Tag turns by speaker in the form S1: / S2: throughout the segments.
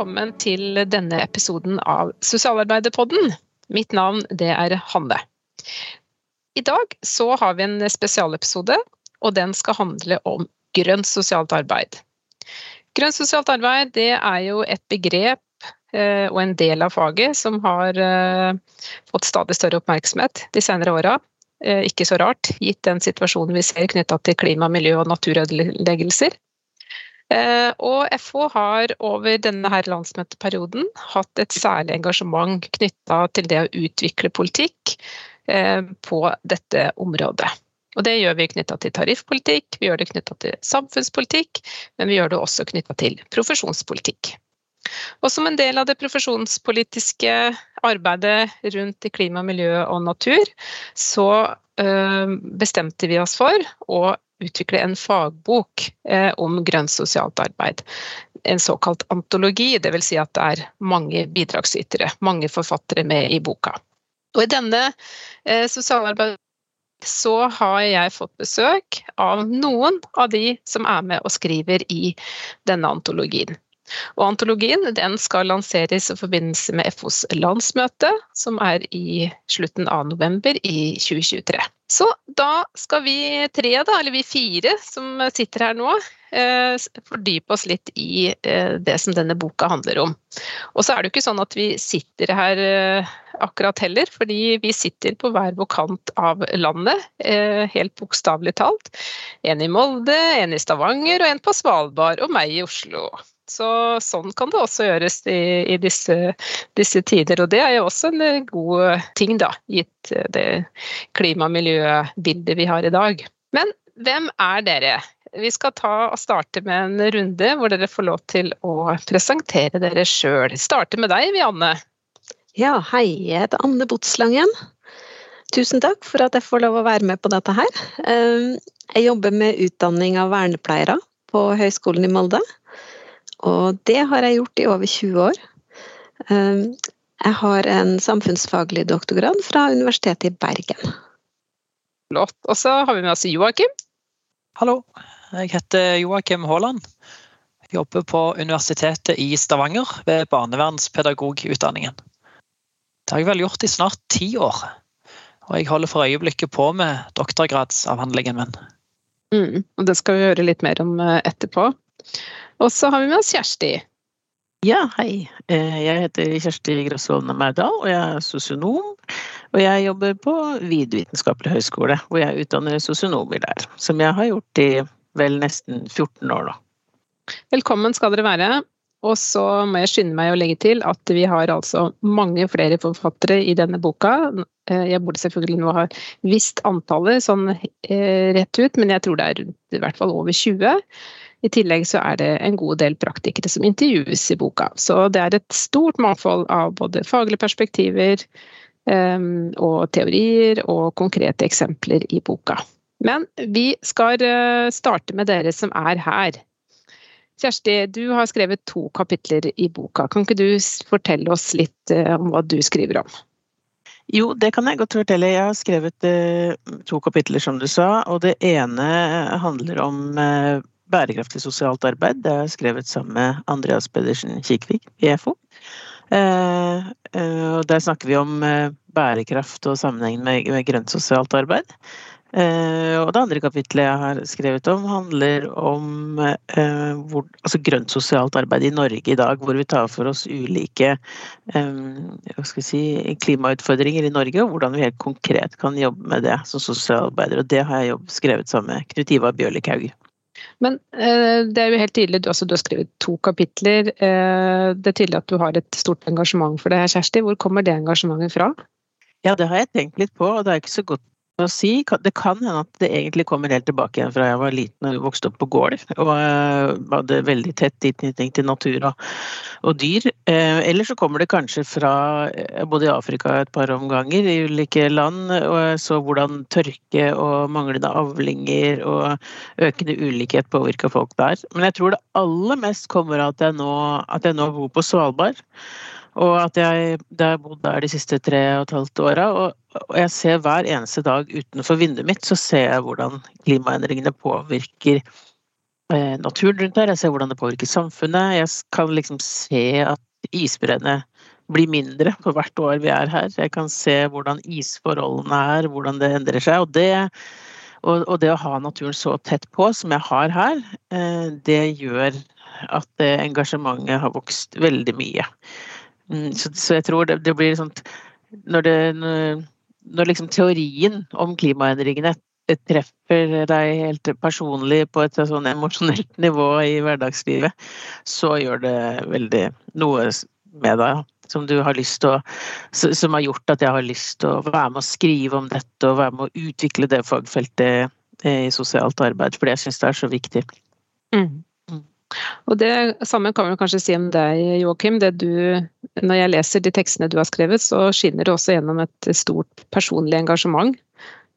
S1: velkommen til denne episoden av Sosialarbeiderpodden. Mitt navn det er Hanne. I dag så har vi en spesialepisode, og den skal handle om grønt sosialt arbeid. Grønt sosialt arbeid det er jo et begrep eh, og en del av faget som har eh, fått stadig større oppmerksomhet de senere åra. Eh, ikke så rart, gitt den situasjonen vi ser knytta til klima, miljø og naturødeleggelser. Eh, og FH har over denne her landsmøteperioden hatt et særlig engasjement knytta til det å utvikle politikk eh, på dette området. Og det gjør vi knytta til tariffpolitikk, vi gjør det knytta til samfunnspolitikk, men vi gjør det også knytta til profesjonspolitikk. Og som en del av det profesjonspolitiske arbeidet rundt klima, miljø og natur, så eh, bestemte vi oss for å utvikle en fagbok eh, om grønt sosialt arbeid. En såkalt antologi, dvs. Si at det er mange bidragsytere, mange forfattere med i boka. Og i denne eh, sosialarbeidet så har jeg fått besøk av noen av de som er med og skriver i denne antologien. Og antologien den skal lanseres i forbindelse med FOs landsmøte, som er i slutten av november i 2023. Så da skal vi tre, da, eller vi fire som sitter her nå, eh, fordype oss litt i eh, det som denne boka handler om. Og så er det jo ikke sånn at vi sitter her eh, akkurat heller, fordi vi sitter på hver vår kant av landet, helt bokstavelig talt. En i Molde, en i Stavanger og en på Svalbard, og meg i Oslo. Så sånn kan det også gjøres i, i disse, disse, tider. Og det er jo også en eh, god ting, da, gitt eh, det klima- og miljøbildet vi har i dag. Men hvem er dere? Vi skal ta og starte med en runde hvor dere får lov til å presentere dere sjøl. Starte med deg, Vianne.
S2: Ja, hei. Jeg heter Anne Botslangen. Tusen takk for at jeg får lov å være med på dette her. Eh, jeg jobber med utdanning av vernepleiere på Høgskolen i Molde. Og det har jeg gjort i over 20 år. Ehm, jeg har en samfunnsfaglig doktorgrad fra Universitetet i Bergen.
S1: Flott. Og så har vi med oss Joakim.
S3: Hallo. Jeg heter Joakim Haaland. Jobber på Universitetet i Stavanger ved barnevernspedagogutdanningen. Det har jeg vel gjort i snart ti år. Og jeg holder for øyeblikket på med doktorgradsavhandlingen min.
S1: Mm, og det skal vi høre litt mer om eh, etterpå. Og så har vi med oss Kjersti.
S4: Ja, hei. Eh, jeg heter Kjersti Grasvolden Merdal, og jeg er sosionom. Og jeg jobber på Vid vitenskapelig høgskole, hvor jeg utdanner sosionomer der. Som jeg har gjort i vel nesten 14 år nå.
S1: Velkommen skal dere være. Og så må jeg skynde meg å legge til at vi har altså mange flere forfattere i denne boka. Eh, jeg burde selvfølgelig nå ha visst antallet sånn eh, rett ut, men jeg tror det er i hvert fall over 20. I tillegg så er det en god del praktikere som intervjues i boka. Så det er et stort mangfold av både faglige perspektiver um, og teorier og konkrete eksempler i boka. Men vi skal uh, starte med dere som er her. Kjersti, du har skrevet to kapitler i boka. Kan ikke du fortelle oss litt uh, om hva du skriver om?
S4: Jo, det kan jeg godt fortelle. Jeg har skrevet uh, to kapitler, som du sa. Og det ene handler om bærekraftig sosialt arbeid. Det er skrevet sammen med Andreas Pedersen Kikvik i FO. Eh, eh, og der snakker vi om eh, bærekraft og sammenhengen med, grønt sosialt arbeid. og det andre kapitlet jeg har skrevet om, handler om hvor, altså grønt sosialt arbeid i Norge i dag, hvor vi tar for oss ulike si, klimautfordringer i Norge, og hvordan vi helt konkret kan jobbe med det som sosialarbeider. Og det har jeg skrevet sammen med Knut Ivar Bjørlik
S1: men eh, det er jo helt tydelig, du, altså, du har skrevet to kapitler. Eh, det er tydelig at du har et stort engasjement for det her, Kjersti. Hvor kommer det engasjementet fra?
S4: Ja, det har jeg tenkt litt på, og det er ikke så godt å si. Det kan hende at det egentlig kommer helt tilbake igjen fra jeg var liten og vokste opp på gård. Og eh, hadde veldig tett tilknytning til natur og, dyr. Eh, eller så kommer det kanskje fra Jeg bodde i Afrika et par omganger i ulike land, og jeg så hvordan tørke og manglende avlinger og økende ulikhet påvirka folk der. Men jeg tror det aller mest kommer av at jeg nå, at jeg nå bor på Svalbard. Og at jeg, har bodd der de siste tre og et halvt åra. Og, jeg ser hver eneste dag utenfor vinduet mitt, så ser jeg hvordan klimaendringene påvirker eh, naturen rundt her, jeg ser hvordan det påvirker samfunnet. Jeg kan liksom se at isbreene blir mindre for hvert år vi er her. Jeg kan se hvordan isforholdene er, hvordan det endrer seg. Og det, og, det å ha naturen så tett på som jeg har her, eh, det gjør at det engasjementet har vokst veldig mye. Mm, så, så jeg tror det, det blir sånn Når, det, når, når liksom teorien om klimaendringene treffer deg helt personlig på et sånn emosjonelt nivå i hverdagslivet, så gjør det veldig noe med deg som du har lyst å Som har gjort at jeg har lyst til å være med å skrive om dette og være med å utvikle det fagfeltet eh, i sosialt arbeid, fordi jeg syns det er så viktig.
S1: Mm. Og det samme kan vi kanskje si om deg, Joakim. Når jeg leser de tekstene du har skrevet, så skinner det også gjennom et stort personlig engasjement.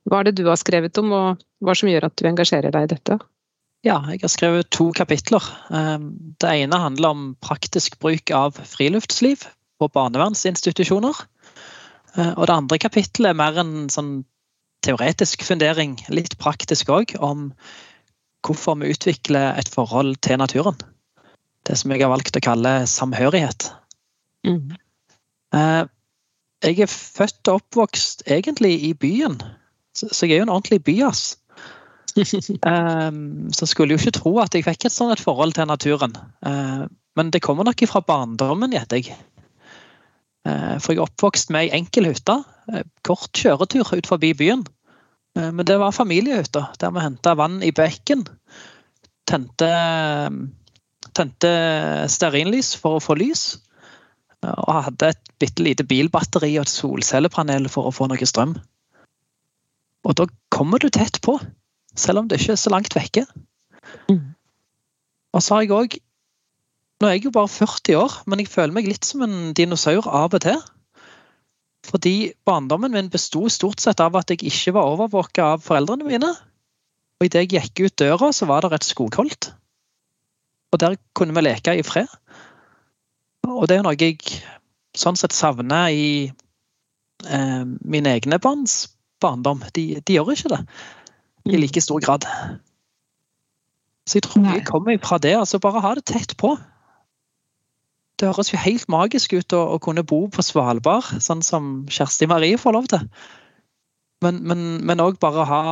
S1: Hva er det du har skrevet om, og hva som gjør at du engasjerer deg i dette?
S3: Ja, jeg har skrevet to kapitler. Ehm, det ene handler om praktisk bruk av friluftsliv på barnevernsinstitusjoner. Eh, og det andre kapittelet er mer en sånn teoretisk fundering, litt praktisk òg, om hvorfor vi utvikler et forhold til naturen. Det som jeg har valgt å kalle samhørighet. Mm. Eh, jeg er født og oppvokst egentlig i byen, så jeg er jo en ordentlig byas. um, så skulle jo ikke tro at jeg fikk et sånt et forhold til naturen. Uh, men det kommer nok fra barndommen, gjetter jeg. For jeg er oppvokst med ei enkel hytte. Kort kjøretur ut forbi byen. Men det var familiehytta, der vi henta vann i bekken. Tente, tente stearinlys for å få lys. Og hadde et bitte lite bilbatteri og et solcellepanel for å få noe strøm. Og da kommer du tett på, selv om det ikke er så langt vekke. Mm. Og så har jeg òg Nå er jeg jo bare 40 år, men jeg føler meg litt som en dinosaur av og til. Fordi barndommen min besto stort sett av at jeg ikke var overvåka av foreldrene mine. Og idet jeg gikk ut døra, så var det et skogholt. Og der kunne vi leke i fred. Og det er noe jeg sånn sett savner i eh, mine egne barns barndom. De, de, gjør ikke det i like stor grad. Så jeg tror jeg kommer fra det. altså Bare ha det tett på. Det høres jo helt magisk ut å, å kunne bo på Svalbard, sånn som Kjersti Marie får lov til. Men òg bare ha,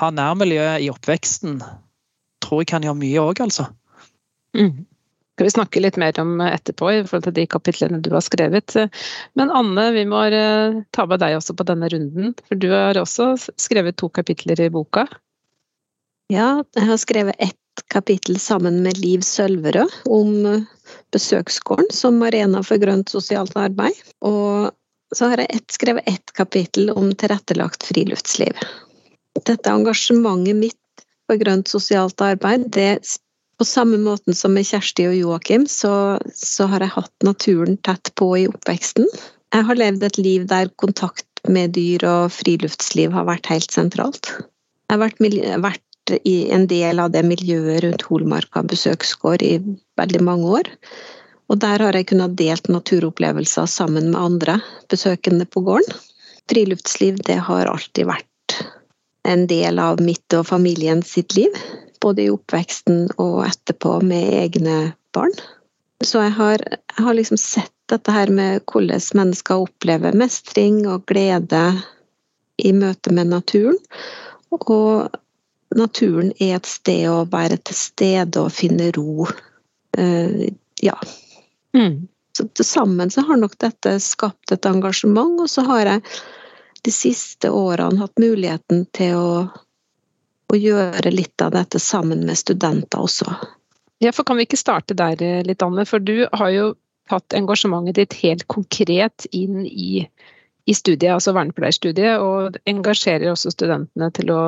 S3: ha nærmiljøet i oppveksten tror jeg kan gjøre mye òg, altså.
S1: Mm skal vi snakke litt mer om etterpå, i forhold til de kapitlene du har skrevet. Men Anne, vi må eh, ta med deg også på denne runden, for du har også skrevet to kapitler i boka.
S2: Ja, jeg har skrevet ett kapittel sammen med Liv Sølverød om besøksgården som arena for grønt sosialt arbeid. Og så har jeg et, skrevet ett kapittel om tilrettelagt friluftsliv. Dette engasjementet mitt for grønt sosialt arbeid, det på samme måten som med Kjersti og Joakim, så, så, har jeg hatt naturen tett på i oppveksten. Jeg har levd et liv der kontakt med dyr og friluftsliv har vært helt sentralt. Jeg har vært, vært i en del av det miljøet rundt Holmarka besøksgård i veldig mange år. Og der har jeg kunnet delt naturopplevelser sammen med andre besøkende på gården. Friluftsliv det har alltid vært en del av mitt og familien sitt liv både i oppveksten og etterpå med egne barn. Så jeg har, jeg har liksom sett dette her med hvordan mennesker opplever mestring og glede i møte med naturen. Og naturen er et sted å være til stede og finne ro. Uh, ja. Mm. Så til sammen så har nok dette skapt et engasjement, og så har jeg de siste årene hatt muligheten til å å gjøre litt av dette sammen med studenter også.
S1: Ja, for Kan vi ikke starte der eh, litt, Anne? For du har jo tatt engasjementet ditt helt konkret inn i, i studiet, altså vernepleierstudiet, og engasjerer også studentene til å,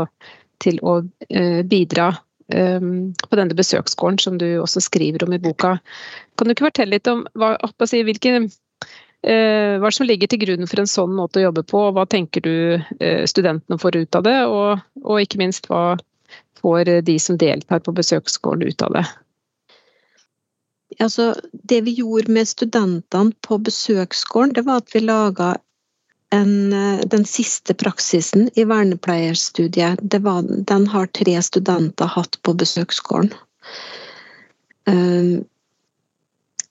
S1: til å uh, bidra um, på denne besøksgården som du også skriver om i boka. Kan du ikke fortelle litt om hva, si, hvilke Eh, hva som ligger til grunn for en sånn måte å jobbe på, og hva tenker du eh, studentene får ut av det? Og, og ikke minst, hva får de som deltar på besøksgården ut av det?
S2: Altså, det vi gjorde med studentene på besøksgården, det var at vi laga en, eh, den siste praksisen i vernepleierstudiet, var, den har tre studenter hatt på besøksgården. Um,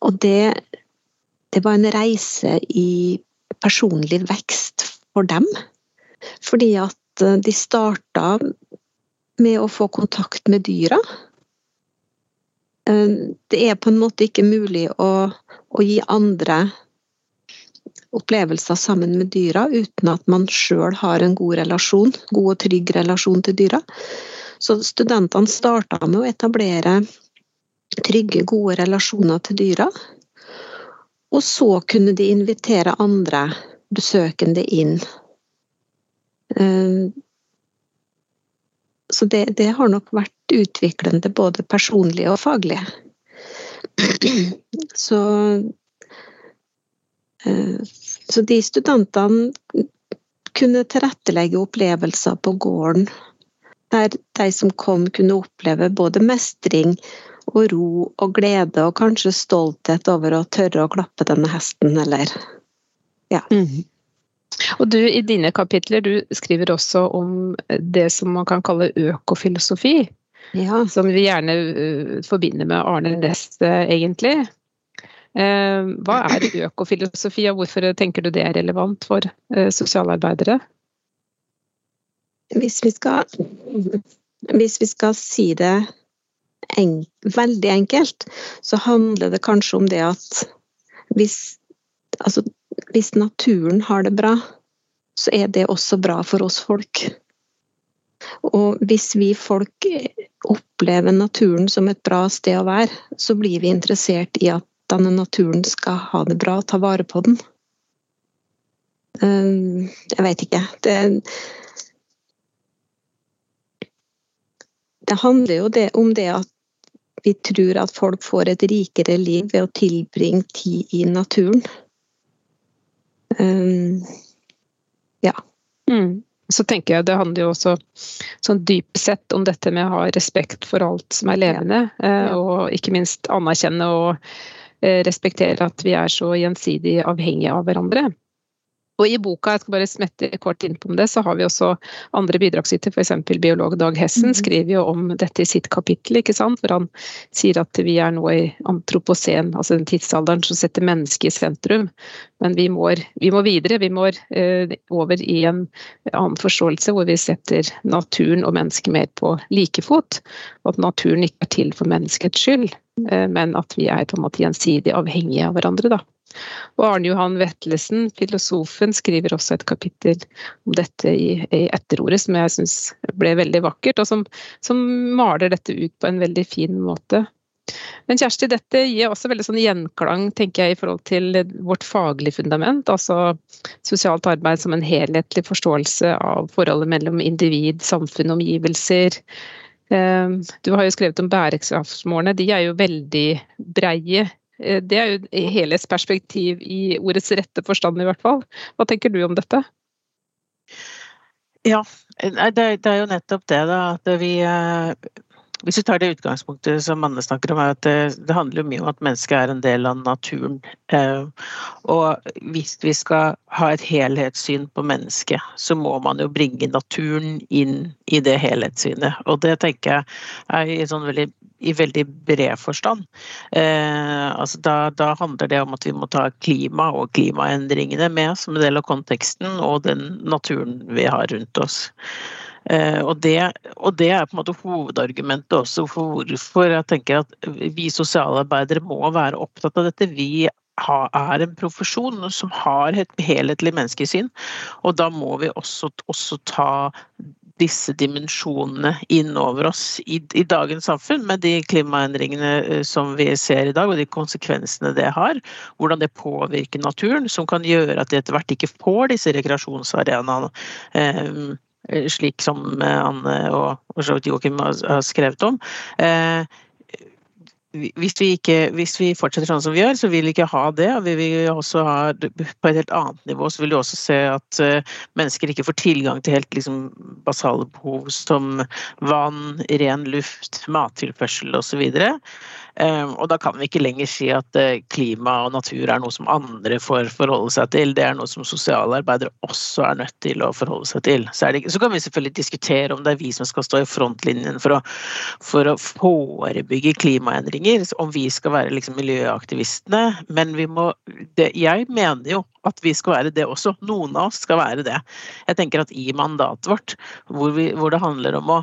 S2: og det, det var en reise i personlig vekst for dem. Fordi at eh, de starta med å få kontakt med dyra. Det er på en måte ikke mulig å, å gi andre opplevelser sammen med dyra uten at man sjøl har en god relasjon, god og trygg relasjon til dyra. Så studentene starta med å etablere trygge, gode relasjoner til dyra. Og så kunne de invitere andre besøkende inn. Eh, så det, det har nok vært utviklende både personlig og faglig. Så så de studentene kunne tilrettelegge opplevelser på gården der de som kom, kunne oppleve både mestring og ro og glede, og kanskje stolthet over å tørre å klappe denne hesten, eller ja. Mm.
S1: Og du, I dine kapitler du skriver også om det som man kan kalle økofilosofi. Ja. Som vi gjerne uh, forbinder med Arne Næss, egentlig. Eh, hva er økofilosofi, og hvorfor tenker du det er relevant for eh, sosialarbeidere?
S2: Hvis vi skal, hvis vi skal si det en, veldig enkelt, så handler det kanskje om det at hvis, altså, hvis naturen har det bra, så er det også bra for oss folk. Og hvis vi folk opplever naturen som et bra sted å være, så blir vi interessert i at denne naturen skal ha det bra, ta vare på den. Ehm, jeg veit ikke. Det, det handler jo det, om det at vi tror at folk får et rikere liv ved å tilbringe tid i naturen. Um, ja.
S1: Mm. Så tenker jeg Det handler jo også sånn dypt sett om dette med å ha respekt for alt som er levende, ja. Ja. Eh, og ikke minst anerkjenne og respektere at vi er så gjensidig avhengige av hverandre. Og I boka jeg skal bare smette kort innpå det, så har vi også andre bidragsyter, f.eks. biolog Dag Hessen mm. skriver jo om dette i sitt kapittel, ikke sant? hvor han sier at vi er nå i antropocen, altså den tidsalderen som setter mennesket i sentrum. Men vi må, vi må videre, vi må eh, over i en annen forståelse hvor vi setter naturen og mennesket mer på like fot. Og at naturen ikke er til for menneskets skyld, eh, men at vi er på en måte gjensidig avhengige av hverandre. da. Og Arne Johan Vetlesen, filosofen, skriver også et kapittel om dette i, i Etterordet, som jeg syns ble veldig vakkert, og som, som, maler dette ut på en veldig fin måte. Men Kjersti, dette gir også veldig sånn gjenklang tenker jeg, i forhold til vårt faglige fundament. Altså sosialt arbeid som en helhetlig forståelse av forholdet mellom individ, samfunn og omgivelser. Eh, du har jo skrevet om bærekraftsmålene. De er jo veldig breie det er jo helhetsperspektiv i ordets rette forstand, i hvert fall. Hva tenker du om dette?
S4: Ja, det, er jo nettopp det, da. At vi eh, hvis vi tar det utgangspunktet som Anne snakker om, er at det, det handler mye om at mennesket er en del av naturen. Eh, og hvis vi skal ha et helhetssyn på mennesket, så må man jo bringe naturen inn i det helhetssynet. Og det tenker jeg er i, sånn veldig, i veldig bred forstand. Eh, altså da, da, handler det om at vi må ta klima og klimaendringene med som en del av konteksten og den naturen vi har rundt oss. Eh, og det, og det, er på en måte hovedargumentet også for hvorfor jeg tenker at vi sosialarbeidere må være opptatt av dette. Vi er en profesjon som har et helhetlig menneskesyn, og da må vi også, også ta disse dimensjonene inn over oss i, i, dagens samfunn, med de klimaendringene eh, som vi ser i dag, og de konsekvensene det har. Hvordan det påvirker naturen, som kan gjøre at de etter hvert ikke får disse rekreasjonsarenaene. Eh, slik som eh, Anne og, og Joakim har skrevet om. Eh, hvis vi, ikke, hvis vi fortsetter sånn som vi gjør, så vil vi ikke ha det. og vi vil også ha På et helt annet nivå så vil vi også se at mennesker ikke får tilgang til helt liksom, basale behov som vann, ren luft, mattilførsel osv. Ehm, og da kan vi ikke lenger si at eh, klima og natur er noe som andre får forholde seg til. Det er noe som sosialarbeidere også er nødt til å forholde seg til. Så, det, så kan vi selvfølgelig diskutere om det er vi som skal stå i frontlinjen for å, for å forebygge klimaendringer, om vi skal være liksom miljøaktivistene. Men vi må det, Jeg mener jo at vi skal være det også. Noen av oss skal være det. Jeg tenker at i mandatet vårt, hvor, vi, hvor det handler om å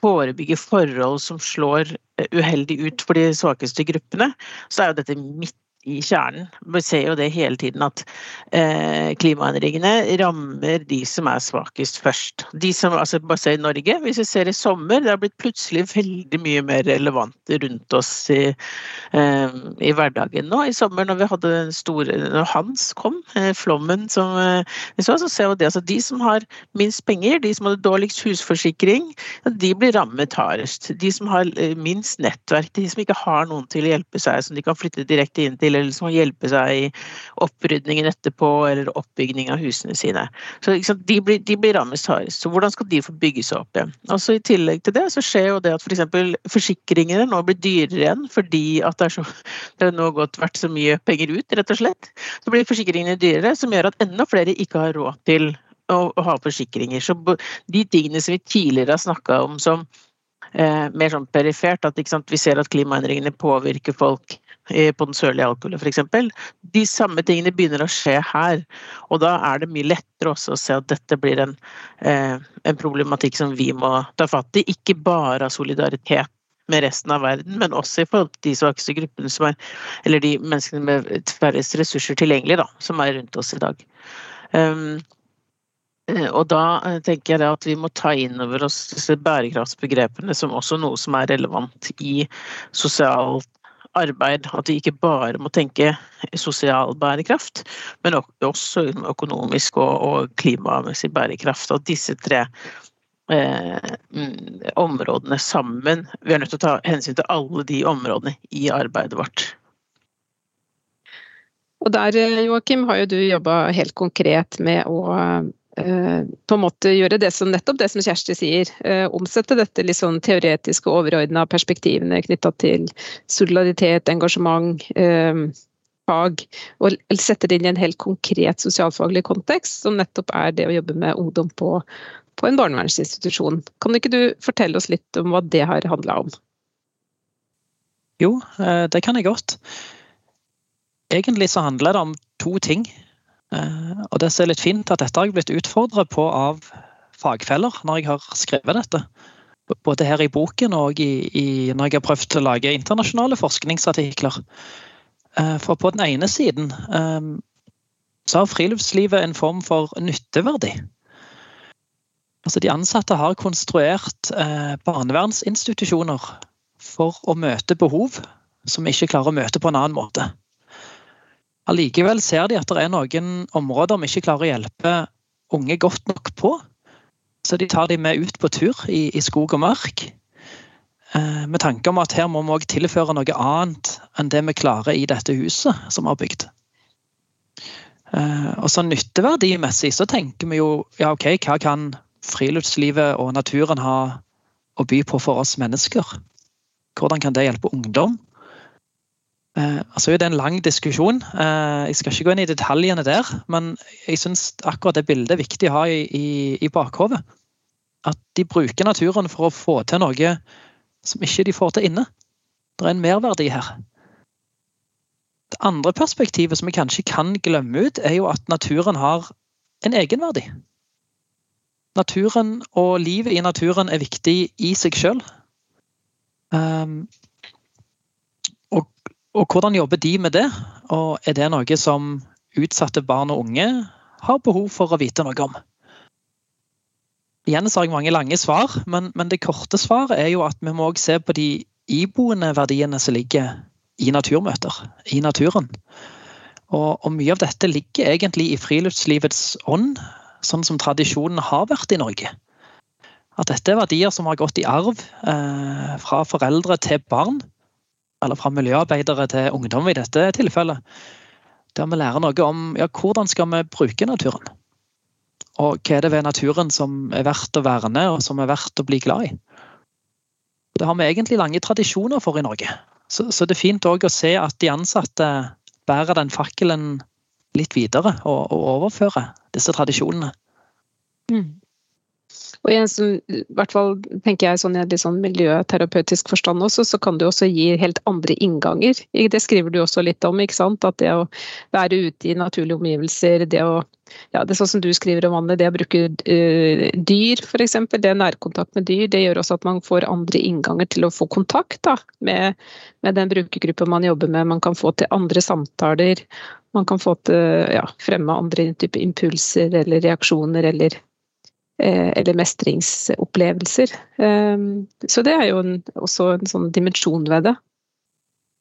S4: forebygge forhold som slår eh, uheldig ut for de svakeste gruppene, så er jo dette midt i kjernen. Vi ser jo det hele tiden at eh, klimaendringene rammer de som er svakest først. De som, altså Bare i Norge, hvis vi ser i sommer, det har blitt plutselig veldig mye mer relevant rundt oss i, eh, i hverdagen nå. I sommer når vi hadde den store Når Hans kom, eh, flommen som vi så, så ser vi det. altså De som har minst penger, de som hadde dårligst husforsikring, de blir rammet hardest. De som har minst nettverk, de som ikke har noen til å hjelpe seg, som de kan flytte direkte inn til eller som må hjelpe seg i opprydningen etterpå, eller oppbygging av husene sine. Så de, blir, de blir rammet hardest. Så hvordan skal de få bygge seg opp igjen? Altså, I tillegg til det så skjer jo det at f.eks. For forsikringene nå blir dyrere igjen fordi at det, er så, det har nå gått vært så mye penger ut, rett og slett. Så blir forsikringene dyrere, som gjør at enda flere ikke har råd til å, å ha forsikringer. Så de tingene som vi tidligere har snakka om som eh, mer sånn perifert, at vi ser at klimaendringene påvirker folk på den sørlige Alkoholen f.eks. De samme tingene begynner å skje her. Og da er det mye lettere også å se at dette blir en, eh, en problematikk som vi må ta fatt i. Ikke bare av solidaritet med resten av verden, men også i forhold til de svakeste gruppene som er Eller de menneskene med færrest ressurser tilgjengelig, da, som er rundt oss i dag. Um, og da eh, tenker jeg at vi må ta inn over oss disse bærekraftsbegrepene som også noe som er relevant i sosialt arbeid. At vi ikke bare må tenke sosial bærekraft, men også økonomisk og, og klimamessig bærekraft. At disse tre eh, mm, områdene sammen Vi er nødt til å ta hensyn til alle de områdene i arbeidet vårt.
S1: Og der, Joakim, har jo du jobba helt konkret med å Eh, på en måte gjøre det som nettopp det som Kjersti sier. Eh, omsette dette litt sånn teoretiske overordna perspektivene knytta til solidaritet, engasjement, eh, fag. Og sette det inn i en helt konkret sosialfaglig kontekst, som nettopp er det å jobbe med ungdom på, på en barnevernsinstitusjon. Kan ikke du fortelle oss litt om hva det har handla om?
S3: Jo, det kan jeg godt. Egentlig så handler det om to ting. Eh, og det er litt fint at dette har jeg blitt utfordret på av fagfeller når jeg har skrevet dette. Både her i boken og i, i, når jeg har prøvd å lage internasjonale forskningsartikler. Eh, for på den ene siden eh, så har friluftslivet en form for nytteverdi. Altså De ansatte har konstruert barnevernsinstitusjoner for å møte behov som vi ikke klarer å møte på en annen måte. Allikevel ser de at det er noen områder vi ikke klarer å hjelpe unge godt nok på. Så de tar de med ut på tur i, i skog og mark. Eh, med tanke om at her må vi òg tilføre noe annet enn det vi klarer i dette huset som vi har bygd. Eh, og så nytteverdimessig så tenker vi jo ja ok, hva kan friluftslivet og naturen ha å by på for oss mennesker? Hvordan kan det hjelpe ungdom? Eh, altså Det er en lang diskusjon. Eh, jeg skal ikke gå inn i detaljene der, men jeg syns akkurat det bildet er viktig å ha i, i, i bakhodet. At de bruker naturen for å få til noe som ikke de får til inne. Det er en merverdi her. Det andre perspektivet som vi kanskje kan glemme ut, er jo at naturen har en egenverdi. Naturen og livet i naturen er viktig i seg sjøl. Og hvordan jobber de med det? Og er det noe som utsatte barn og unge har behov for å vite noe om? Igjen så har jeg mange lange svar, men, men det korte svaret er jo at vi må også se på de iboende verdiene som ligger i naturmøter, i naturen. Og, og, mye av dette ligger egentlig i friluftslivets ånd, sånn som tradisjonen har vært i Norge. At dette er verdier som har gått i arv eh, fra foreldre til barn eller fra miljøarbeidere til ungdom i dette tilfellet. Der vi lærer noe om ja, hvordan skal vi bruke naturen. Og hva er det ved naturen som er verdt å verne, og som er verdt å bli glad i. Det har vi egentlig lange tradisjoner for i Norge. Så, så det er fint òg å se at de ansatte bærer den fakkelen litt videre og, og overfører disse tradisjonene.
S1: Mm. Og i en som, i hvert fall tenker jeg sånn i en sånn miljøterapeutisk forstand også, så kan du også gi helt andre innganger. Det skriver du også litt om, ikke sant. At det å være ute i naturlige omgivelser, det å ja, det er sånn som du skriver om Anne, det å bruke uh, dyr f.eks., det er nærkontakt med dyr, det gjør også at man får andre innganger til å få kontakt da, med, med den brukergruppen man jobber med. Man kan få til andre samtaler. Man kan få til ja, fremme andre type impulser eller reaksjoner eller eller mestringsopplevelser. Ehm, så det er jo en, også en sånn dimensjon ved det.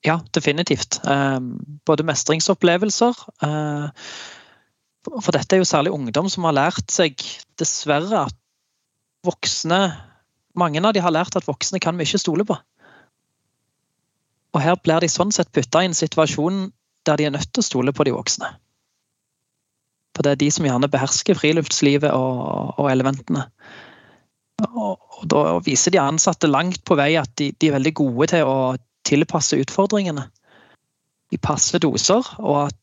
S3: Ja, definitivt. Ehm, både mestringsopplevelser eh, For dette er jo særlig ungdom som har lært seg, dessverre, at voksne Mange av de har lært at voksne kan vi ikke stole på. Og her blir de sånn sett putta i en situasjon der de er nødt til å stole på de voksne. For det er de som gjerne behersker friluftslivet og, og elementene. Og, og, da viser de ansatte langt på vei at de, de, er veldig gode til å tilpasse utfordringene. I passe doser, og at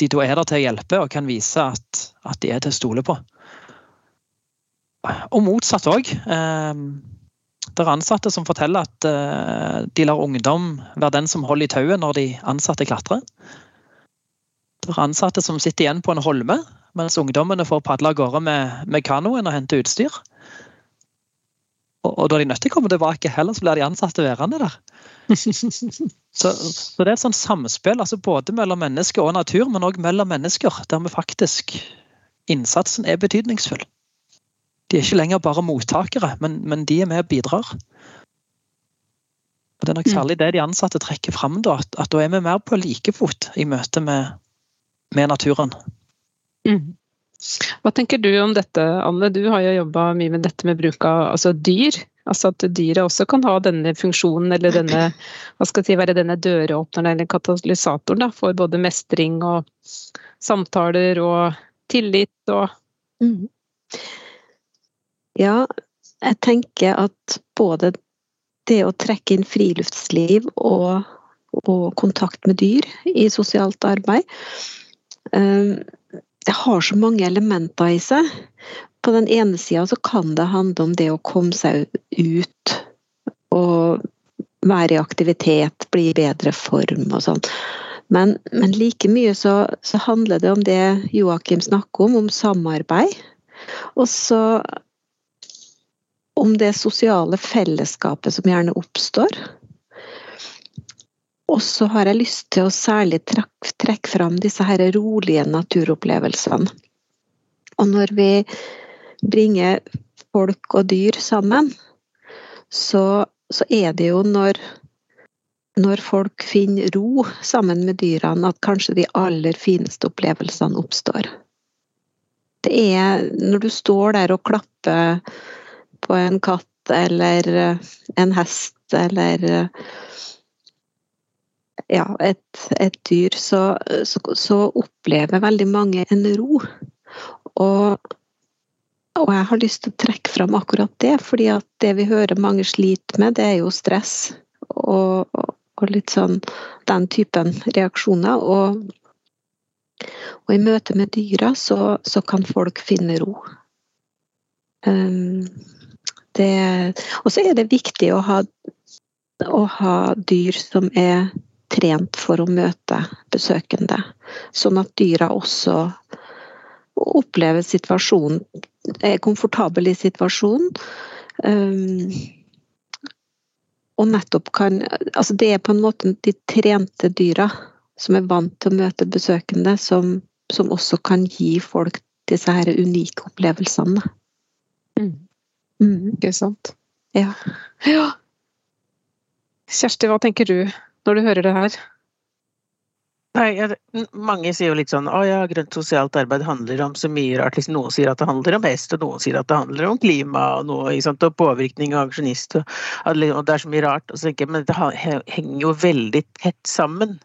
S3: de da er der til å hjelpe og kan vise at, at de er til å stole på. Og motsatt òg. Eh, det er ansatte som forteller at eh, de lar ungdom være den som holder i tauet når de ansatte klatrer ansatte som sitter igjen på en holme, mens ungdommene får padle av gårde med, med kanoen og hente utstyr. Og, og, da de nødt til å komme tilbake, heller så blir de ansatte værende der. så, så, det er et sånt samspill altså både mellom menneske og natur, men òg mellom mennesker, der vi faktisk Innsatsen er betydningsfull. De er ikke lenger bare mottakere, men, men de er med og bidrar. Og Det er nok mm. særlig det de ansatte trekker fram, da, at, at da er vi mer på likefot i møte med, med naturen.
S1: Mm. Hva tenker du om dette, Anne? Du har jo jobba mye med dette med bruk av altså dyr. Altså at dyret også kan ha denne funksjonen, eller denne, hva skal jeg si, være denne døråpneren eller katalysatoren da, for både mestring og samtaler og tillit og mm.
S2: Ja, jeg tenker at både det å trekke inn friluftsliv og, og kontakt med dyr i sosialt arbeid det har så mange elementer i seg. På den ene sida så kan det handle om det å komme seg ut og være i aktivitet, bli i bedre form og sånn. Men, men, like mye så, så, handler det om det Joakim snakker om, om samarbeid. Og så om det sosiale fellesskapet som gjerne oppstår. Og så har jeg lyst til å særlig trekke, trekke fram disse her rolige naturopplevelsene. Og når vi bringer folk og dyr sammen, så, så er det jo når, når folk finner ro sammen med dyrene, at kanskje de aller fineste opplevelsene oppstår. Det er når du står der og klapper på en katt eller en hest eller ja, et, et dyr, så, så, så, opplever veldig mange en ro. Og, og, jeg har lyst til å trekke fram akkurat det, fordi at det vi hører mange sliter med, det er jo stress. Og, og litt sånn den typen reaksjoner. Og, og i møte med dyra så, så kan folk finne ro. Um, og så er det viktig å ha, å ha dyr som er trent for å møte besøkende. Sånn at dyra også opplever situasjonen, er komfortabel i situasjonen. Um, og nettopp kan Altså det er på en måte de trente dyra som er vant til å møte besøkende, som, som også kan gi folk disse her unike opplevelsene.
S1: Mm. Mm. Ikke sant.
S2: Ja.
S1: ja. Kjersti, hva tenker du når du hører det her?
S4: Nei, jeg, Mange sier jo litt sånn å ja, grønt sosialt arbeid handler om så mye rart. Liksom, noen sier at det handler om hest, og noen sier at det handler om klima og, noe, sant, og påvirkning av aksjonist. Og, og, det er så mye rart. Så Men det henger jo veldig tett sammen.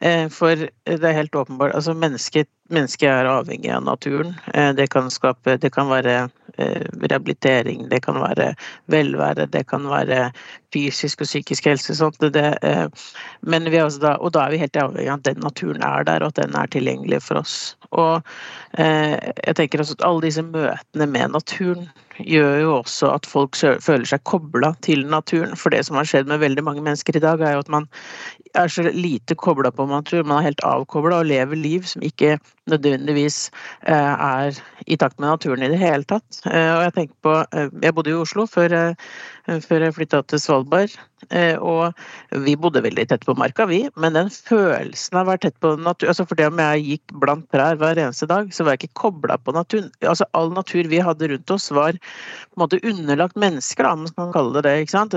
S4: Eh, for det er helt åpenbart altså Mennesket, mennesket er avhengig av naturen. Eh, det kan, skape, det kan være rehabilitering, det kan være velvære, det kan være fysisk og psykisk helse. Sånt. Det, men vi da, og da er vi helt avhengig av at den naturen er der, og at den er tilgjengelig for oss. Og jeg tenker også at alle disse møtene med naturen gjør jo også at folk føler seg kobla til naturen. For det som har skjedd med veldig mange mennesker i dag, er jo at man er så lite kobla på natur. Man er helt avkobla og lever liv som ikke nødvendigvis eh, er i takt med naturen i det hele tatt. Eh, og jeg tenker på eh, Jeg bodde i Oslo før jeg flytta til Svalbard. Og vi bodde veldig tett på marka, vi. Men den følelsen av å være tett på natur altså det om jeg gikk blant trær hver eneste dag, så var jeg ikke kobla på naturen. Altså All natur vi hadde rundt oss, var på en måte underlagt mennesker, da, man kan kalle det det. ikke sant?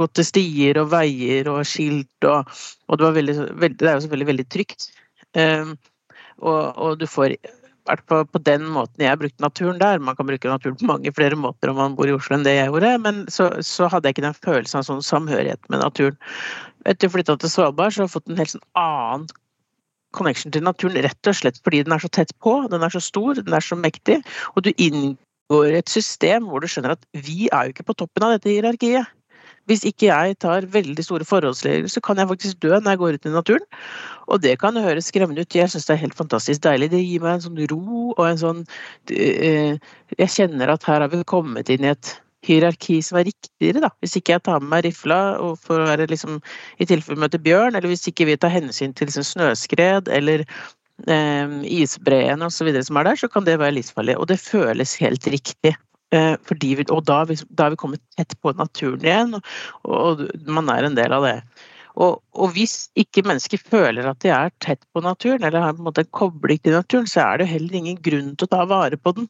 S4: Gått til stier og veier og skilt, og, og det, var veldig, veldig, det er jo selvfølgelig veldig trygt. Um, og, og, du får hvert fall på den måten jeg brukte naturen der. Man kan bruke naturen på mange flere måter om man bor i Oslo enn det jeg gjorde, men så, så hadde jeg ikke den følelsen av sånn samhørighet med naturen. Etter å flytta til Svalbard så har jeg fått en helt sånn annen connection til naturen, rett og slett fordi den er så tett på, den er så stor, den er så mektig, og du inngår et system hvor du skjønner at vi er jo ikke på toppen av dette hierarkiet. Hvis ikke jeg tar veldig store forholdsregler, så kan jeg faktisk dø når jeg går ut i naturen. Og det kan høres skremmende ut. Jeg syns det er helt fantastisk deilig. Det gir meg en sånn ro og en sånn eh, Jeg kjenner at her har vi kommet inn i et hierarki som er riktigere, da. Hvis ikke jeg tar med meg rifla for å være liksom i tilfelle møte bjørn, eller hvis ikke vi tar hensyn til liksom snøskred eller eh, isbreene osv. som er der, så kan det være livsfarlig. Og det føles helt riktig. Eh, vi, og da, da er vi kommet tett på naturen igjen, og, og man er en del av det. Og, og, hvis ikke mennesker føler at de er tett på naturen, eller har en måte kobling til naturen, så er det jo heller ingen grunn til å ta vare på den.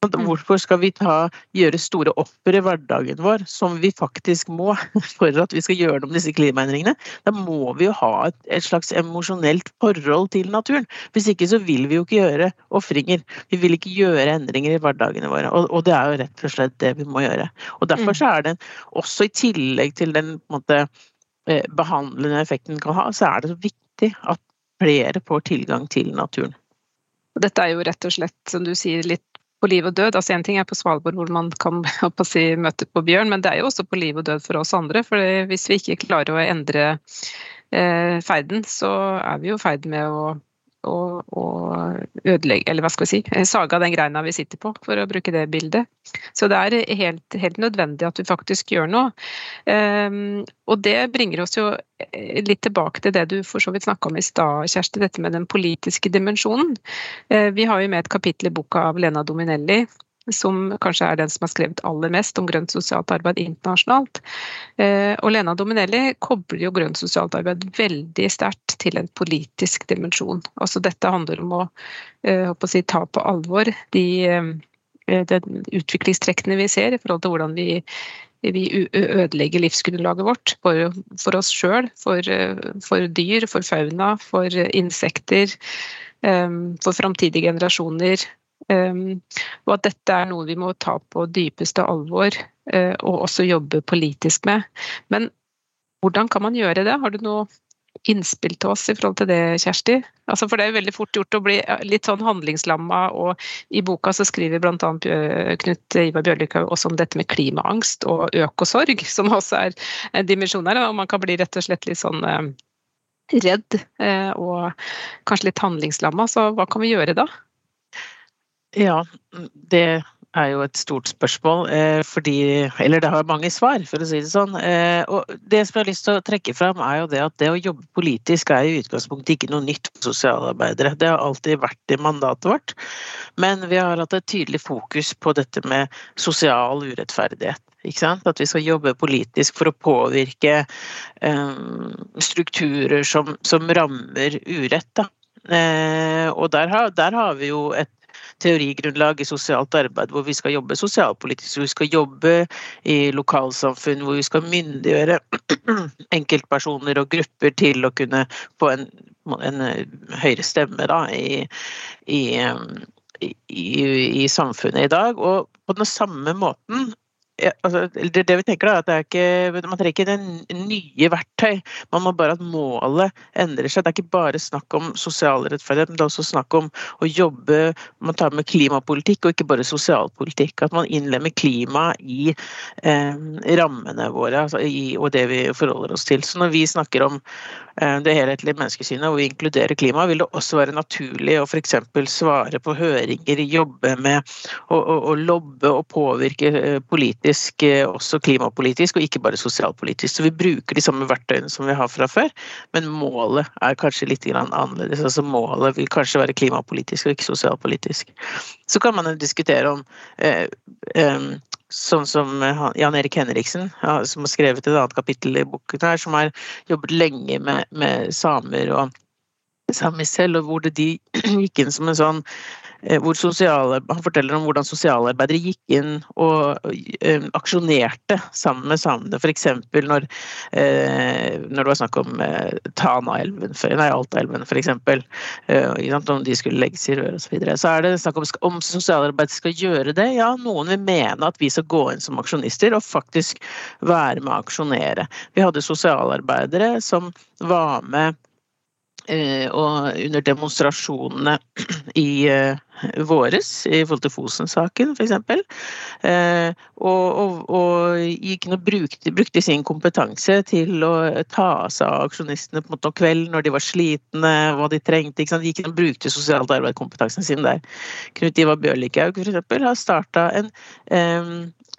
S4: Mm. Hvorfor skal vi ta, gjøre store offer i hverdagen vår, som vi faktisk må, for at vi skal gjøre noe med disse klimaendringene? Da må vi jo ha et, et slags emosjonelt forhold til naturen. Hvis ikke så vil vi jo ikke gjøre ofringer. Vi vil ikke gjøre endringer i hverdagene våre. Og, og, det er jo rett og slett det vi må gjøre. Og Derfor mm. så er det også i tillegg til den måte, eh, behandlende effekten kan ha, så er det så viktig at flere får tilgang til naturen.
S1: Dette er jo rett og slett, som du sier, litt på liv og død. Altså Én ting er på Svalbard hvor man kan si, møte på bjørn, men det er jo også på liv og død for oss andre. For hvis vi ikke klarer å endre eh, ferden, så er vi jo i ferd med å og, og ødelegge, eller hva skal vi si, saga den greina vi sitter på, for å bruke det bildet. Så det er helt, helt nødvendig at vi faktisk gjør noe. Um, og det bringer oss jo eh, litt tilbake til det du for så vidt snakka om i stad, Kjersti, dette med den politiske dimensjonen. Uh, vi har jo med et kapittel i boka av Lena Dominelli som kanskje er den som har skrevet aller mest om grønt sosialt arbeid internasjonalt. Eh, og Lena Dominelli kobler jo grønt sosialt arbeid veldig sterkt til en politisk dimensjon. Altså dette handler om å, eh, å si, ta på alvor de, eh, de utviklingstrekkene vi ser i forhold til hvordan vi vi ødelegger livsgrunnlaget vårt for, for oss sjøl, for, for, dyr, for fauna, for insekter, for framtidige generasjoner. Um, og at dette er noe vi må ta på dypeste alvor uh, og også jobbe politisk med. Men hvordan kan man gjøre det? Har du noe innspill til oss i forhold til det, Kjersti? Altså, for det er jo veldig fort gjort å bli litt sånn handlingslamma, og i boka så skriver bl.a. Knut Ivar Bjørlikhaug også om dette med klimaangst og økosorg, som også er en dimensjon her. Og man kan bli rett og slett litt sånn redd og kanskje litt handlingslamma. Så hva kan vi gjøre da?
S4: Ja, det er jo et stort spørsmål, eh, fordi Eller det har mange svar, for å si det sånn. Eh, og det som jeg har lyst til å trekke fram, er jo det at det å jobbe politisk er i utgangspunktet ikke noe nytt for sosialarbeidere. Det har alltid vært i mandatet vårt. Men vi har hatt et tydelig fokus på dette med sosial urettferdighet. At vi skal jobbe politisk for å påvirke um, strukturer som, som rammer urett. Eh, og der har, der har, vi jo et teorigrunnlag i sosialt arbeid, hvor vi skal jobbe sosialpolitisk, hvor vi skal jobbe i lokalsamfunn, hvor vi skal myndiggjøre enkeltpersoner og grupper til å kunne få en, en høyere stemme da, i, i, i, i, samfunnet i dag. Og på den samme måten altså, det, det, vi tenker da, at det er ikke, Man trenger ikke nye verktøy, man må bare at målet endrer seg. Det er ikke bare snakk om sosial rettferdighet, men det er også snakk om å jobbe Man tar med klimapolitikk og ikke bare sosialpolitikk. At man innlemmer klima i eh, rammene våre altså i, og det vi forholder oss til. Så når vi snakker om eh, det helhetlige menneskesynet og vi inkluderer klima, vil det også være naturlig å f.eks. svare på høringer, jobbe med å, lobbe og påvirke eh, politisk faktisk eh, også klimapolitisk, og ikke bare sosialpolitisk. Så vi bruker de samme verktøyene som vi har fra før, men målet er kanskje litt annerledes. Altså målet vil kanskje være klimapolitisk og ikke sosialpolitisk. Så kan man diskutere om eh, eh, Sånn som Jan Erik Henriksen, som har skrevet et annet kapittel i boken her, som har jobbet lenge med, med samer og samisk selv, og hvor det de gikk inn som en sånn Eh, hvor sosiale, han forteller om hvordan sosialarbeidere gikk inn og uh, aksjonerte sammen med samene. F.eks. Når, uh, når det var snakk om uh, Tanaelven, nei Altaelven f.eks. Uh, om de skulle legges i rør osv. Så, videre. så er det snakk om om sosialarbeidere skal gjøre det. Ja, noen vil mene at vi skal gå inn som aksjonister og faktisk være med å aksjonere. Vi hadde sosialarbeidere som var med og under demonstrasjonene i våres i forhold til Fosen-saken f.eks. Eh, og, og, og gikk og brukte, brukte, sin kompetanse til å ta seg av aksjonistene på om kvelden når de var slitne, hva de trengte. Ikke sant? Gikk inn og brukte sosialt arbeid kompetansen sin der. Knut Ivar Bjørlikhaug f.eks. har starta en eh,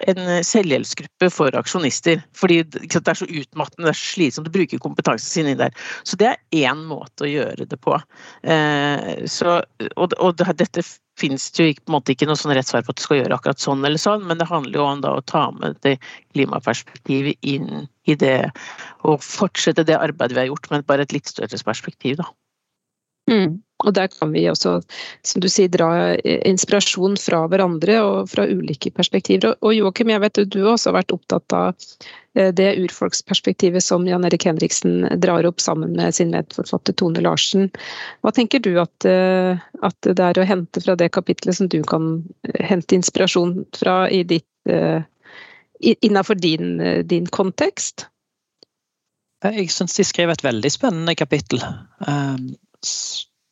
S4: en selvhjelpsgruppe for aksjonister. Fordi det er så utmattende, det er så slitsomt å bruke kompetansen sin inn der. Så det er én måte å gjøre det på. Eh, så, og, og, dette finnes det jo på en måte ikke noe sånn rett svar på at du skal gjøre akkurat sånn eller sånn, men det handler jo om da å ta med det klimaperspektivet inn i det, og fortsette det arbeidet vi har gjort, men bare et litt større perspektiv, da.
S1: Mm. Og der kan vi også, som du sier, dra inspirasjon fra hverandre og fra ulike perspektiver. Og Joakim, jeg vet du også har vært opptatt av eh, det urfolksperspektivet som Jan Erik Henriksen drar opp sammen med sin medforfatter Tone Larsen. Hva tenker du at, eh, at, det er å hente fra det kapitlet som du kan eh, hente inspirasjon fra i ditt, innenfor din, din kontekst?
S3: Jeg syns de skrev et veldig spennende kapittel.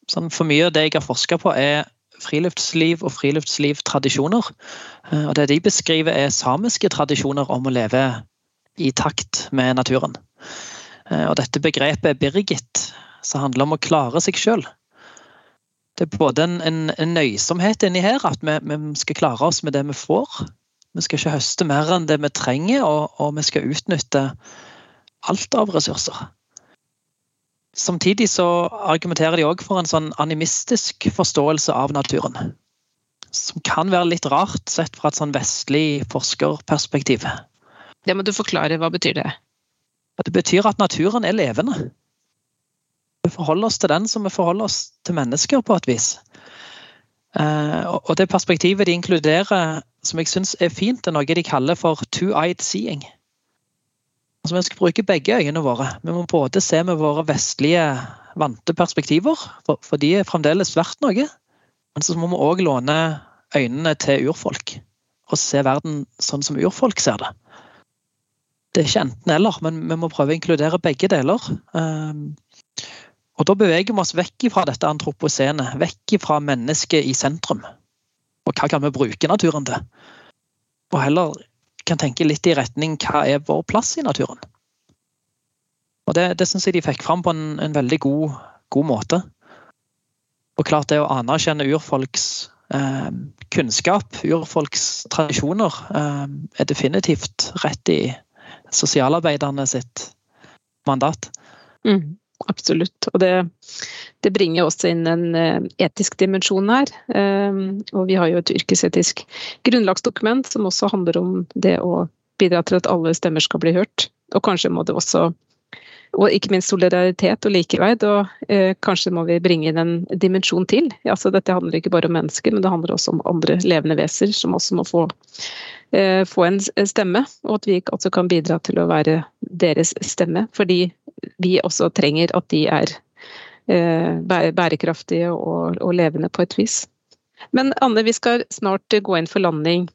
S3: Sånn, for mye av det jeg har forska på, er friluftsliv og friluftslivstradisjoner. Eh, og det de beskriver, er samiske tradisjoner om å leve i takt med naturen. Eh, og dette begrepet er birgit, som handler om å klare seg sjøl. Det er både en, en, en, nøysomhet inni her, at vi, vi, skal klare oss med det vi får. Vi skal ikke høste mer enn det vi trenger, og, og vi skal utnytte alt av ressurser. Samtidig så argumenterer de òg for en sånn animistisk forståelse av naturen. Som kan være litt rart sett fra et sånn vestlig forskerperspektiv.
S1: Det må du forklare. Hva betyr det?
S3: Det betyr at naturen er levende. Vi forholder oss til den som vi forholder oss til mennesker, på et vis. Eh, og det perspektivet de inkluderer, som jeg syns er fint, er noe de kaller for two-eyed seeing. Altså, vi skal bruke begge øyene våre. Vi må både se med våre vestlige, vante perspektiver, for, for de er fremdeles verdt noe. Men så må vi òg låne øynene til urfolk, og se verden sånn som urfolk ser det. Det er ikke enten-eller, men vi må prøve å inkludere begge deler. Um, og da beveger vi oss vekk fra dette antroposene, vekk fra mennesket i sentrum. Og hva kan vi bruke naturen til? Og heller kan tenke litt i retning hva er vår plass i naturen? Og Det, det syns jeg de fikk fram på en, en veldig god, god, måte. Og klart det å anerkjenne urfolks eh, kunnskap, urfolks tradisjoner, eh, er definitivt rett i sosialarbeiderne sitt mandat.
S1: Mm. Absolutt. Og det, det, bringer også inn en uh, etisk dimensjon her. Um, og vi har jo et yrkesetisk grunnlagsdokument som også handler om det å bidra til at alle stemmer skal bli hørt. Og kanskje må det også og ikke minst solidaritet og likeverd. Og eh, kanskje må vi bringe inn en dimensjon til. Altså, dette handler ikke bare om mennesker, men det handler også om andre levende veser som også må få, eh, få en stemme. Og at vi også kan bidra til å være deres stemme. Fordi vi også trenger at de er eh, bærekraftige og, levende på et vis. Men Anne, vi skal snart gå inn for landing.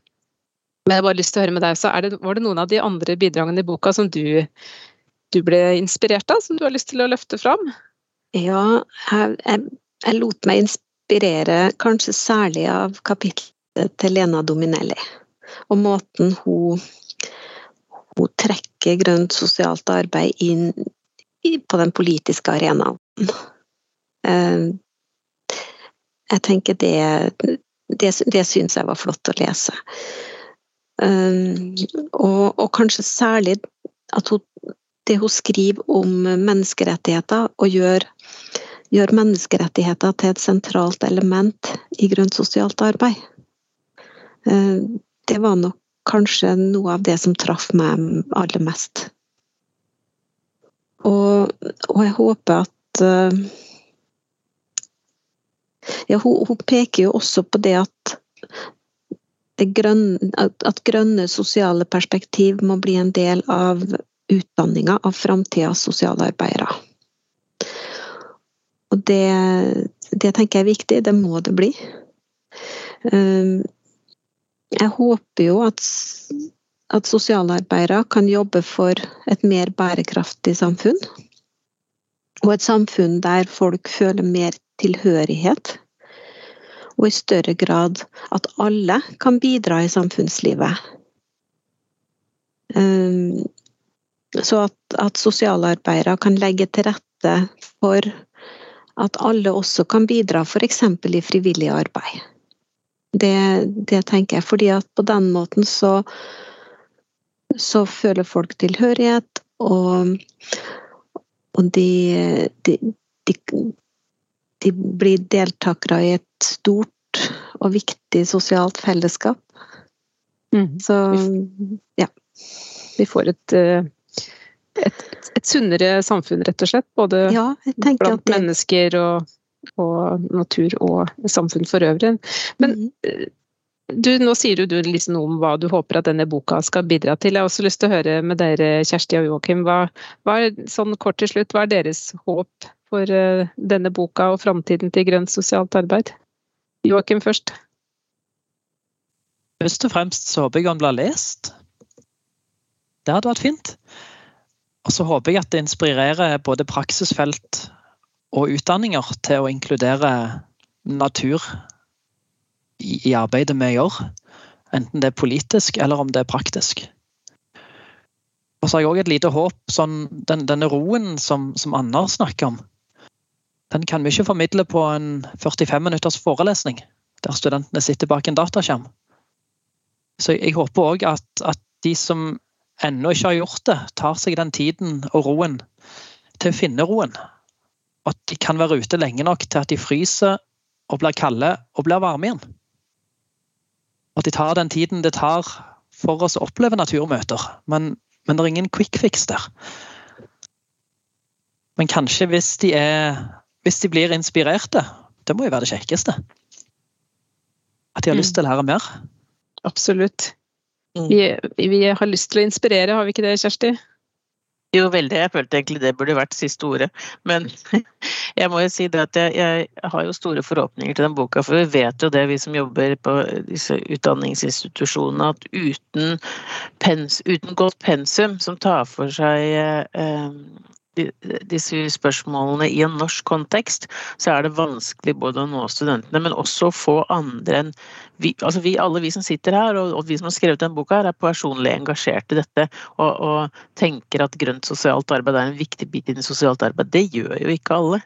S1: Men jeg har bare lyst til å høre med deg, så det, Var det noen av de andre bidragene i boka som du du ble inspirert av, som du har lyst til å løfte fram?
S2: Ja, jeg, jeg, jeg lot meg inspirere kanskje særlig av kapitlet til Lena Dominelli. Og måten hun, hun trekker grønt sosialt arbeid inn på den politiske arenaen. Eh, jeg tenker det, det, det syns jeg var flott å lese. Eh, og, og kanskje særlig at hun det hun skriver om menneskerettigheter, og gjør, gjør menneskerettigheter til et sentralt element i grønt sosialt arbeid. Eh, det var nok kanskje noe av det som traff meg aller mest. Og, og jeg håper at eh, ja, hun, hun, peker jo også på det at det grønne, at grønne sosiale perspektiv må bli en del av utdanninga av framtidas sosialarbeidere. Og det, det, tenker jeg er viktig, det må det bli. Ehm, jeg håper jo at, at sosialarbeidere kan jobbe for et mer bærekraftig samfunn. Og et samfunn der folk føler mer tilhørighet. Og i større grad at alle kan bidra i samfunnslivet. Um, så at, at sosialarbeidere kan legge til rette for at alle også kan bidra, f.eks. i frivillig arbeid. Det, det, tenker jeg, fordi at på den måten så, så føler folk tilhørighet, og, og de, de, de, de blir deltakere i et stort og viktig sosialt fellesskap. Mm. Så ja.
S1: Vi får et uh et, et, sunnere samfunn, rett og slett. Både ja, blant det... mennesker og, og, natur og samfunn for øvrig. Men mm. Du, nå sier du, du liksom noe om hva du håper at denne boka skal bidra til. Jeg har også lyst til å høre med dere, Kjersti og Joakim. Hva, hva sånn kort til slutt, hva er deres håp for uh, denne boka og framtiden til grønt sosialt arbeid? Joakim først.
S3: Først og fremst så håper jeg han blir lest. Det hadde vært fint. Og så håper jeg at det inspirerer både praksisfelt og utdanninger til å inkludere natur i, arbeidet vi gjør. Enten det er politisk eller om det er praktisk. Og så har jeg òg et lite håp. Sånn, den, denne roen som, som Anders snakker om, den kan vi ikke formidle på en 45 minutters forelesning der studentene sitter bak en dataskjerm. Så jeg håper òg at, at de som ennå ikke har gjort det, tar seg den tiden og roen til å finne roen. At de kan være ute lenge nok til at de fryser og blir kalde og blir varme igjen. At de tar den tiden det tar for oss å oppleve naturmøter. Men, men det er ingen quick fix der. Men kanskje hvis de, er, hvis de blir inspirerte, det må jo være det kjekkeste. At de har lyst til å lære mer.
S1: Absolutt. Mm. Vi, vi, har lyst til å inspirere, har vi ikke det, Kjersti?
S4: Jo, veldig. Jeg følte egentlig det burde vært siste ordet. Men jeg må jo si det at jeg, jeg har jo store forhåpninger til den boka, for vi vet jo det, vi som jobber på disse utdanningsinstitusjonene, at uten, pens, uten godt pensum som tar for seg eh, disse spørsmålene i en norsk kontekst, så er det vanskelig både å nå studentene, men også å få andre enn vi, altså vi, alle vi som sitter her, og, vi som har skrevet denne boka, her, er personlig engasjert i dette og, og, tenker at grønt sosialt arbeid er en viktig bit i det sosialt arbeid. Det gjør jo ikke alle.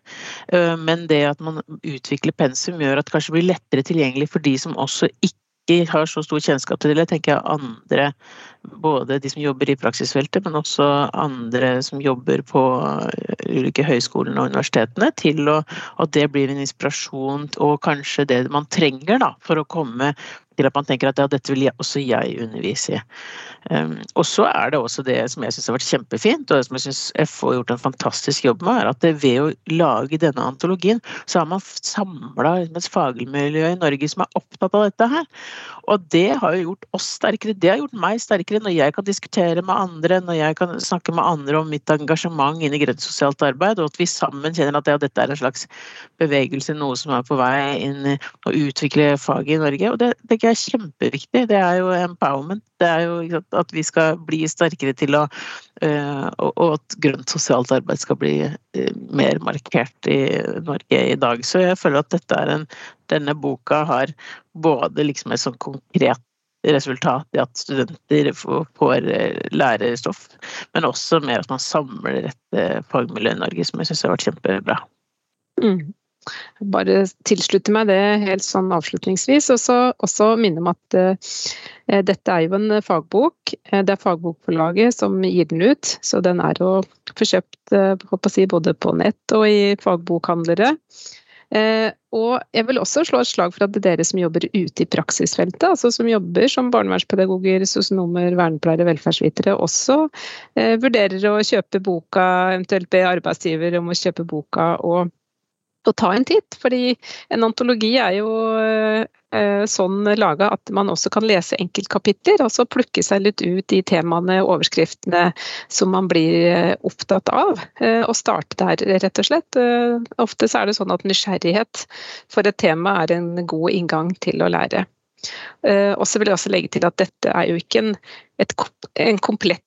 S4: Øh, men det at man utvikler pensum, gjør at det kanskje blir lettere tilgjengelig for de som også ikke ikke har så stor kjennskap til det, tenker jeg andre, både de som jobber i praksisfeltet, men også andre som jobber på eh, ulike høyskolene og universitetene, til å, at det blir en inspirasjon og kanskje det man trenger da, for å komme til at man tenker at ja, dette vil jeg, også jeg undervise i. Um, og så er det også det som jeg syns har vært kjempefint, og det som jeg syns FO har gjort en fantastisk jobb med, er at ved å lage denne antologien, så har man samla et fagmiljø i Norge som er opptatt av dette her. Og det har jo gjort oss sterkere. Det har gjort meg sterkere når jeg kan diskutere med andre, når jeg kan snakke med andre om mitt engasjement inn i grønt sosialt arbeid, og at vi sammen kjenner at ja, dette er en slags bevegelse, noe som er på vei inn å utvikle faget i Norge. Og det tenker jeg er kjempeviktig. Det er jo empowerment. Det er jo at vi skal bli sterkere til å eh, Og at grønt sosialt arbeid skal bli eh, mer markert i Norge i dag. Så jeg føler at dette er en Denne boka har både liksom et sånn konkret resultat i at studenter får lærerstoff, lærestoff, men også med at man samler et fagmiljø i Norge, som jeg syns har vært kjempebra.
S1: Mm bare tilslutte meg det helt sånn avslutningsvis. Og så også minne om at uh, dette er jo en fagbok. Eh, det er fagbokforlaget som gir den ut, så den er å få kjøpt uh, si, både på nett og i fagbokhandlere. Eh, og jeg vil også slå et slag for at det er dere som jobber ute i praksisfeltet, altså som jobber som barnevernspedagoger, sosionomer, vernepleiere, velferdsvitere, også vurderer å kjøpe boka, eventuelt be arbeidsgiver om å kjøpe boka og å ta en titt. Fordi en antologi er jo eh, sånn laga at man også kan lese enkeltkapitler, og så plukke seg litt ut de temaene og overskriftene som man blir eh, opptatt av. Eh, og starte der, rett og slett. Ofte så er det sånn at nysgjerrighet for et tema er en god inngang til å lære. Og så vil jeg også legge til at dette er jo ikke en, et, en komplett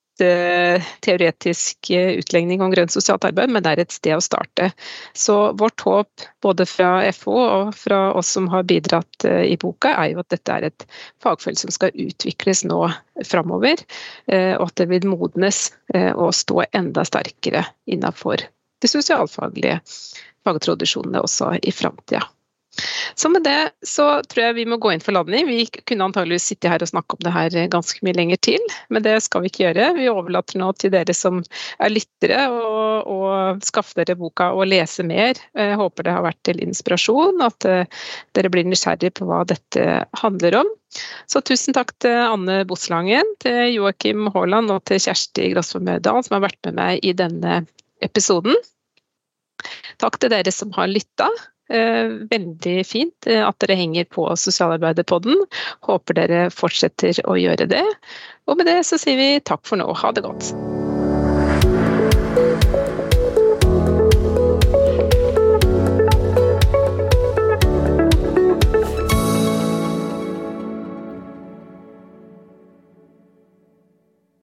S1: teoretisk eh, utlegning om grønt sosialt arbeid, men det er et sted å starte. Så vårt håp, både fra FO og fra oss som har bidratt eh, i boka, er jo at dette er et fagfelt som skal utvikles nå framover, og at det vil modnes og stå enda sterkere innenfor de sosialfaglige fagtradisjonene også i framtida. Så med det så tror jeg vi må gå inn for landing. Vi kunne antageligvis sitte her og snakke om det her ganske mye lenger til, men det skal vi ikke gjøre. Vi overlater nå til dere som er lyttere å skaffe dere boka og lese mer. Jeg håper det har vært til inspirasjon, at eh, dere blir nysgjerrig på hva dette handler om. Så tusen takk til Anne Boslangen, til Joakim Haaland og til Kjersti Grosvold Mødal, som har vært med meg i denne episoden. Takk til dere som har lytta. Eh, veldig fint eh, at dere henger på Sosialarbeiderpodden. Håper dere fortsetter å gjøre det. Og med det så sier vi takk for nå. Ha det godt.